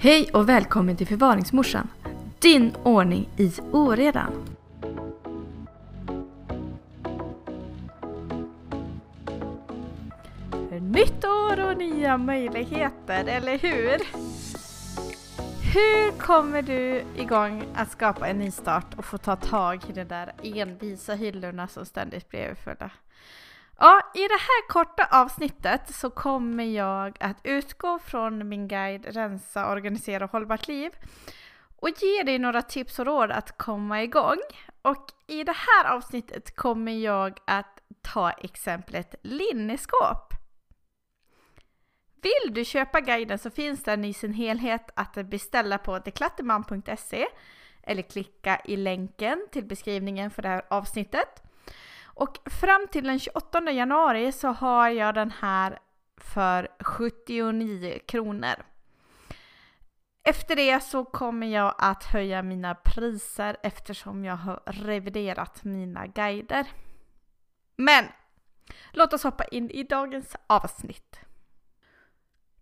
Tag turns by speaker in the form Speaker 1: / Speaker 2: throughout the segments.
Speaker 1: Hej och välkommen till Förvaringsmorsan. Din ordning i oredan. Nytt år och nya möjligheter, eller hur? Hur kommer du igång att skapa en nystart och få ta tag i de där envisa hyllorna som ständigt blir överfulla? Ja, i det här korta avsnittet så kommer jag att utgå från min guide Rensa, organisera hållbart liv och ge dig några tips och råd att komma igång. Och i det här avsnittet kommer jag att ta exemplet linneskåp. Vill du köpa guiden så finns den i sin helhet att beställa på deklatterman.se eller klicka i länken till beskrivningen för det här avsnittet. Och fram till den 28 januari så har jag den här för 79 kronor. Efter det så kommer jag att höja mina priser eftersom jag har reviderat mina guider. Men låt oss hoppa in i dagens avsnitt.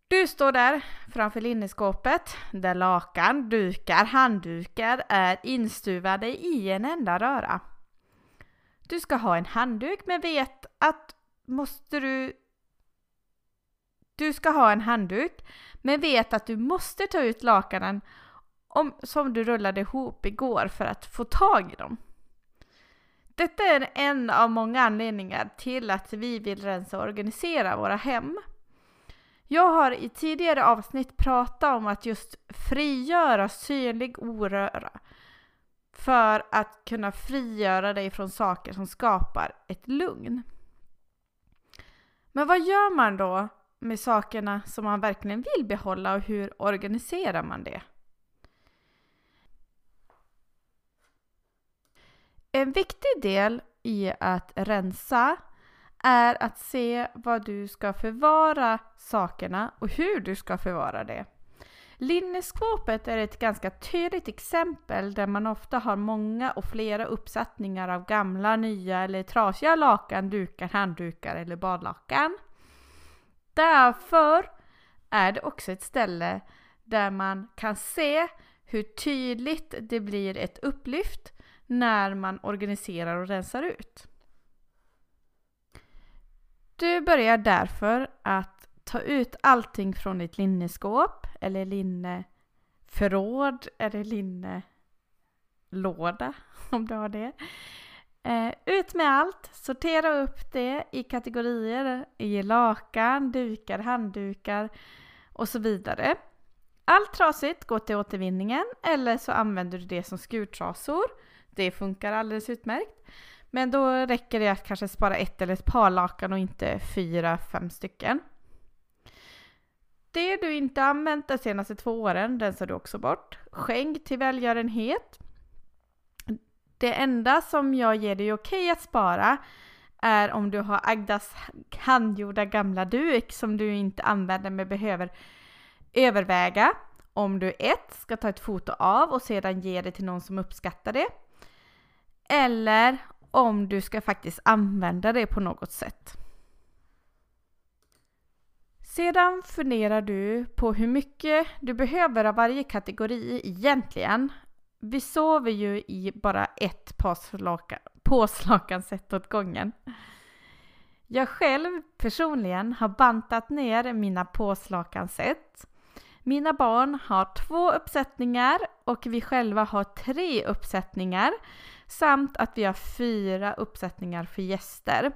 Speaker 1: Du står där framför linneskåpet där lakan, dukar, handdukar är instuvade i en enda röra. Du ska ha en handduk men vet att måste du du ska ha en handduk men vet att du måste ta ut lakanen om, som du rullade ihop igår för att få tag i dem. Detta är en av många anledningar till att vi vill rensa och organisera våra hem. Jag har i tidigare avsnitt pratat om att just frigöra synlig oröra för att kunna frigöra dig från saker som skapar ett lugn. Men vad gör man då med sakerna som man verkligen vill behålla och hur organiserar man det? En viktig del i att rensa är att se vad du ska förvara sakerna och hur du ska förvara det. Linneskåpet är ett ganska tydligt exempel där man ofta har många och flera uppsättningar av gamla, nya eller trasiga lakan, dukar, handdukar eller badlakan. Därför är det också ett ställe där man kan se hur tydligt det blir ett upplyft när man organiserar och rensar ut. Du börjar därför att ta ut allting från ditt linneskåp eller linneförråd eller linnelåda om du har det. Eh, ut med allt, sortera upp det i kategorier, i lakan, dukar, handdukar och så vidare. Allt trasigt går till återvinningen eller så använder du det som skurtrasor. Det funkar alldeles utmärkt. Men då räcker det att kanske spara ett eller ett par lakan och inte fyra, fem stycken. Det du inte använt de senaste två åren rensar du också bort. Skänk till välgörenhet. Det enda som jag ger dig okej att spara är om du har Agdas handgjorda gamla duk som du inte använder men behöver överväga om du ett ska ta ett foto av och sedan ge det till någon som uppskattar det. Eller om du ska faktiskt använda det på något sätt. Sedan funderar du på hur mycket du behöver av varje kategori egentligen. Vi sover ju i bara ett påslakan sett åt gången. Jag själv personligen har bantat ner mina påslakan sett. Mina barn har två uppsättningar och vi själva har tre uppsättningar samt att vi har fyra uppsättningar för gäster.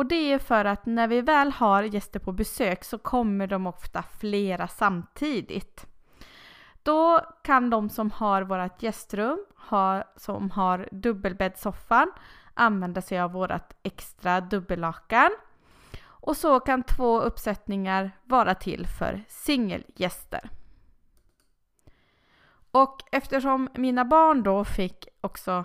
Speaker 1: Och det är för att när vi väl har gäster på besök så kommer de ofta flera samtidigt. Då kan de som har vårt gästrum, ha, som har dubbelbäddsoffan, använda sig av vårt extra dubbellakan. Och så kan två uppsättningar vara till för singelgäster. Och eftersom mina barn då fick också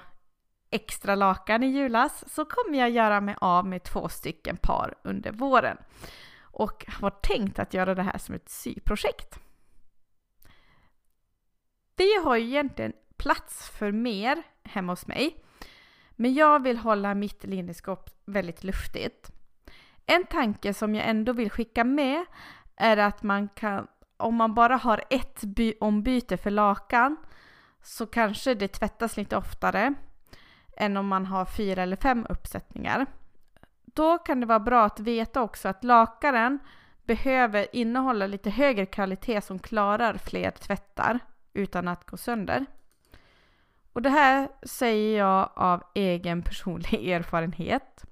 Speaker 1: extra lakan i julas så kommer jag göra mig av med två stycken par under våren. Och har tänkt att göra det här som ett syprojekt. Det har ju egentligen plats för mer hemma hos mig. Men jag vill hålla mitt linneskåp väldigt luftigt. En tanke som jag ändå vill skicka med är att man kan om man bara har ett ombyte för lakan så kanske det tvättas lite oftare än om man har fyra eller fem uppsättningar. Då kan det vara bra att veta också att lakaren behöver innehålla lite högre kvalitet som klarar fler tvättar utan att gå sönder. Och det här säger jag av egen personlig erfarenhet.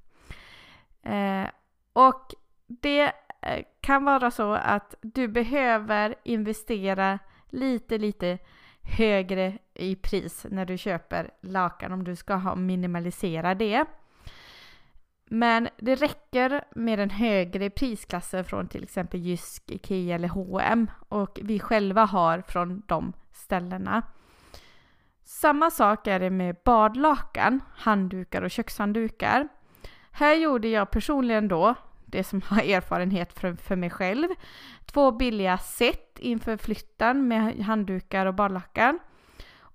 Speaker 1: Eh, och det eh, kan vara så att du behöver investera lite, lite högre i pris när du köper lakan om du ska ha minimalisera det. Men det räcker med den högre prisklassen från till exempel Jysk, Ikea eller H&M och vi själva har från de ställena. Samma sak är det med badlakan, handdukar och kökshanddukar. Här gjorde jag personligen då, det som har erfarenhet för, för mig själv, två billiga set inför flytten med handdukar och badlakan.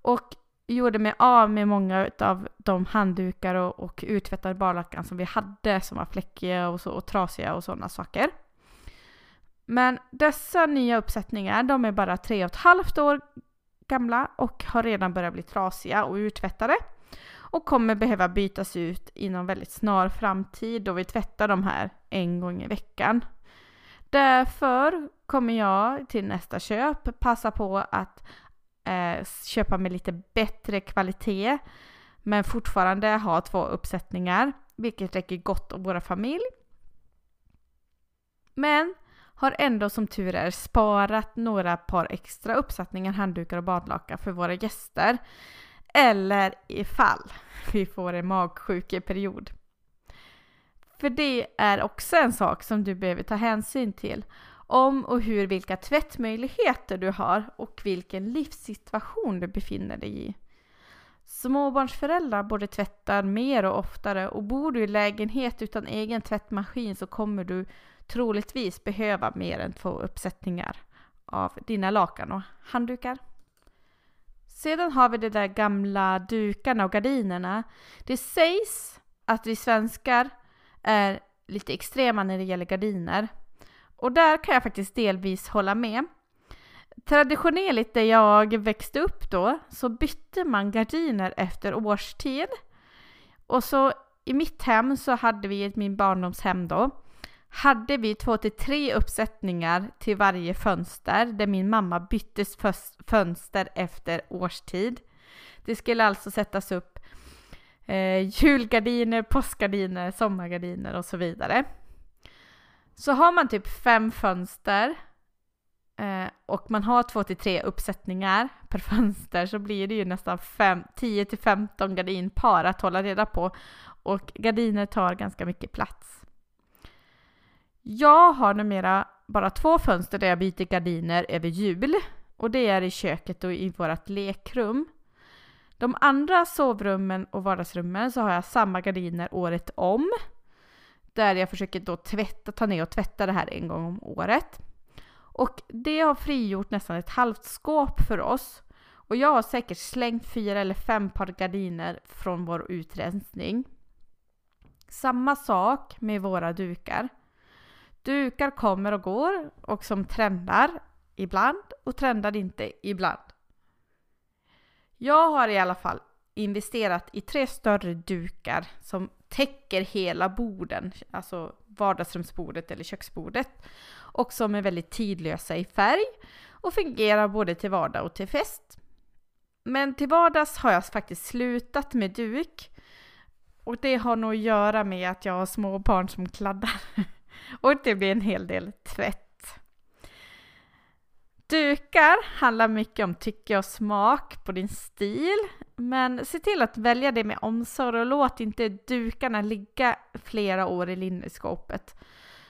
Speaker 1: Och gjorde mig av med många av de handdukar och, och uttvättade barlackan som vi hade som var fläckiga och, så, och trasiga och sådana saker. Men dessa nya uppsättningar, de är bara tre och ett halvt år gamla och har redan börjat bli trasiga och urtvättade och kommer behöva bytas ut inom väldigt snar framtid då vi tvättar de här en gång i veckan. Därför kommer jag till nästa köp passa på att eh, köpa med lite bättre kvalitet men fortfarande ha två uppsättningar vilket räcker gott åt våra familj. Men har ändå som tur är sparat några par extra uppsättningar handdukar och badlakan för våra gäster. Eller ifall vi får en magsjukeperiod. För det är också en sak som du behöver ta hänsyn till. Om och hur vilka tvättmöjligheter du har och vilken livssituation du befinner dig i. Småbarnsföräldrar borde tvätta mer och oftare och bor du i lägenhet utan egen tvättmaskin så kommer du troligtvis behöva mer än två uppsättningar av dina lakan och handdukar. Sedan har vi de där gamla dukarna och gardinerna. Det sägs att vi svenskar är lite extrema när det gäller gardiner. Och där kan jag faktiskt delvis hålla med. Traditionellt där jag växte upp då så bytte man gardiner efter årstid. Och så i mitt hem så hade vi, i min barndomshem då, hade vi två till tre uppsättningar till varje fönster där min mamma bytte fönster efter årstid. Det skulle alltså sättas upp eh, julgardiner, påskgardiner, sommargardiner och så vidare. Så har man typ fem fönster eh, och man har två till tre uppsättningar per fönster så blir det ju nästan 10 till 15 gardinpar att hålla reda på och gardiner tar ganska mycket plats. Jag har numera bara två fönster där jag byter gardiner över jul och det är i köket och i vårt lekrum. De andra sovrummen och vardagsrummen så har jag samma gardiner året om. Där jag försöker då tvätta, ta ner och tvätta det här en gång om året. Och det har frigjort nästan ett halvt skåp för oss. Och jag har säkert slängt fyra eller fem par gardiner från vår utrensning. Samma sak med våra dukar. Dukar kommer och går och som trendar ibland och trendar inte ibland. Jag har i alla fall investerat i tre större dukar som täcker hela borden, alltså vardagsrumsbordet eller köksbordet och som är väldigt tidlösa i färg och fungerar både till vardag och till fest. Men till vardags har jag faktiskt slutat med duk och det har nog att göra med att jag har små barn som kladdar. Och det blir en hel del tvätt. Dukar handlar mycket om tycke och smak på din stil. Men se till att välja det med omsorg och låt inte dukarna ligga flera år i linneskåpet.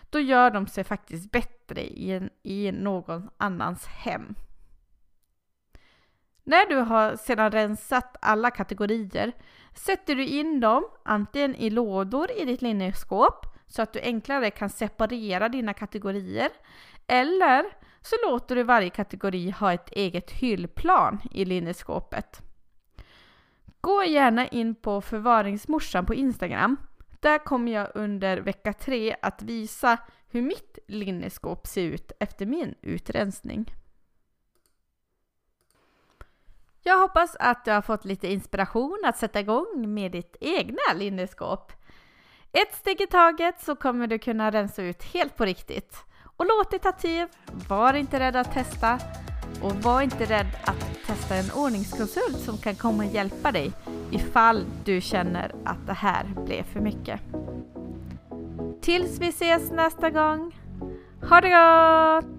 Speaker 1: Då gör de sig faktiskt bättre i, en, i någon annans hem. När du har sedan rensat alla kategorier sätter du in dem antingen i lådor i ditt linneskåp så att du enklare kan separera dina kategorier. Eller så låter du varje kategori ha ett eget hyllplan i linneskåpet. Gå gärna in på förvaringsmorsan på Instagram. Där kommer jag under vecka tre att visa hur mitt linneskåp ser ut efter min utrensning. Jag hoppas att du har fått lite inspiration att sätta igång med ditt egna linneskåp. Ett steg i taget så kommer du kunna rensa ut helt på riktigt. Och låt det ta tid, var inte rädd att testa och var inte rädd att testa en ordningskonsult som kan komma och hjälpa dig ifall du känner att det här blev för mycket. Tills vi ses nästa gång, ha det gott!